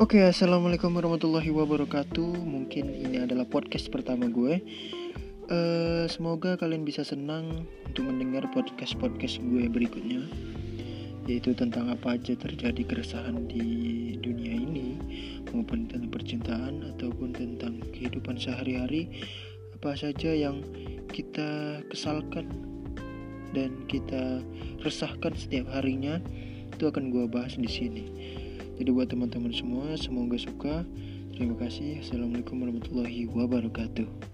Oke, assalamualaikum warahmatullahi wabarakatuh. Mungkin ini adalah podcast pertama gue. Uh, semoga kalian bisa senang untuk mendengar podcast podcast gue berikutnya, yaitu tentang apa aja terjadi keresahan di dunia ini, maupun tentang percintaan ataupun tentang kehidupan sehari-hari, apa saja yang kita kesalkan dan kita resahkan setiap harinya, itu akan gue bahas di sini. Jadi buat teman-teman semua, semoga suka. Terima kasih. Assalamualaikum warahmatullahi wabarakatuh.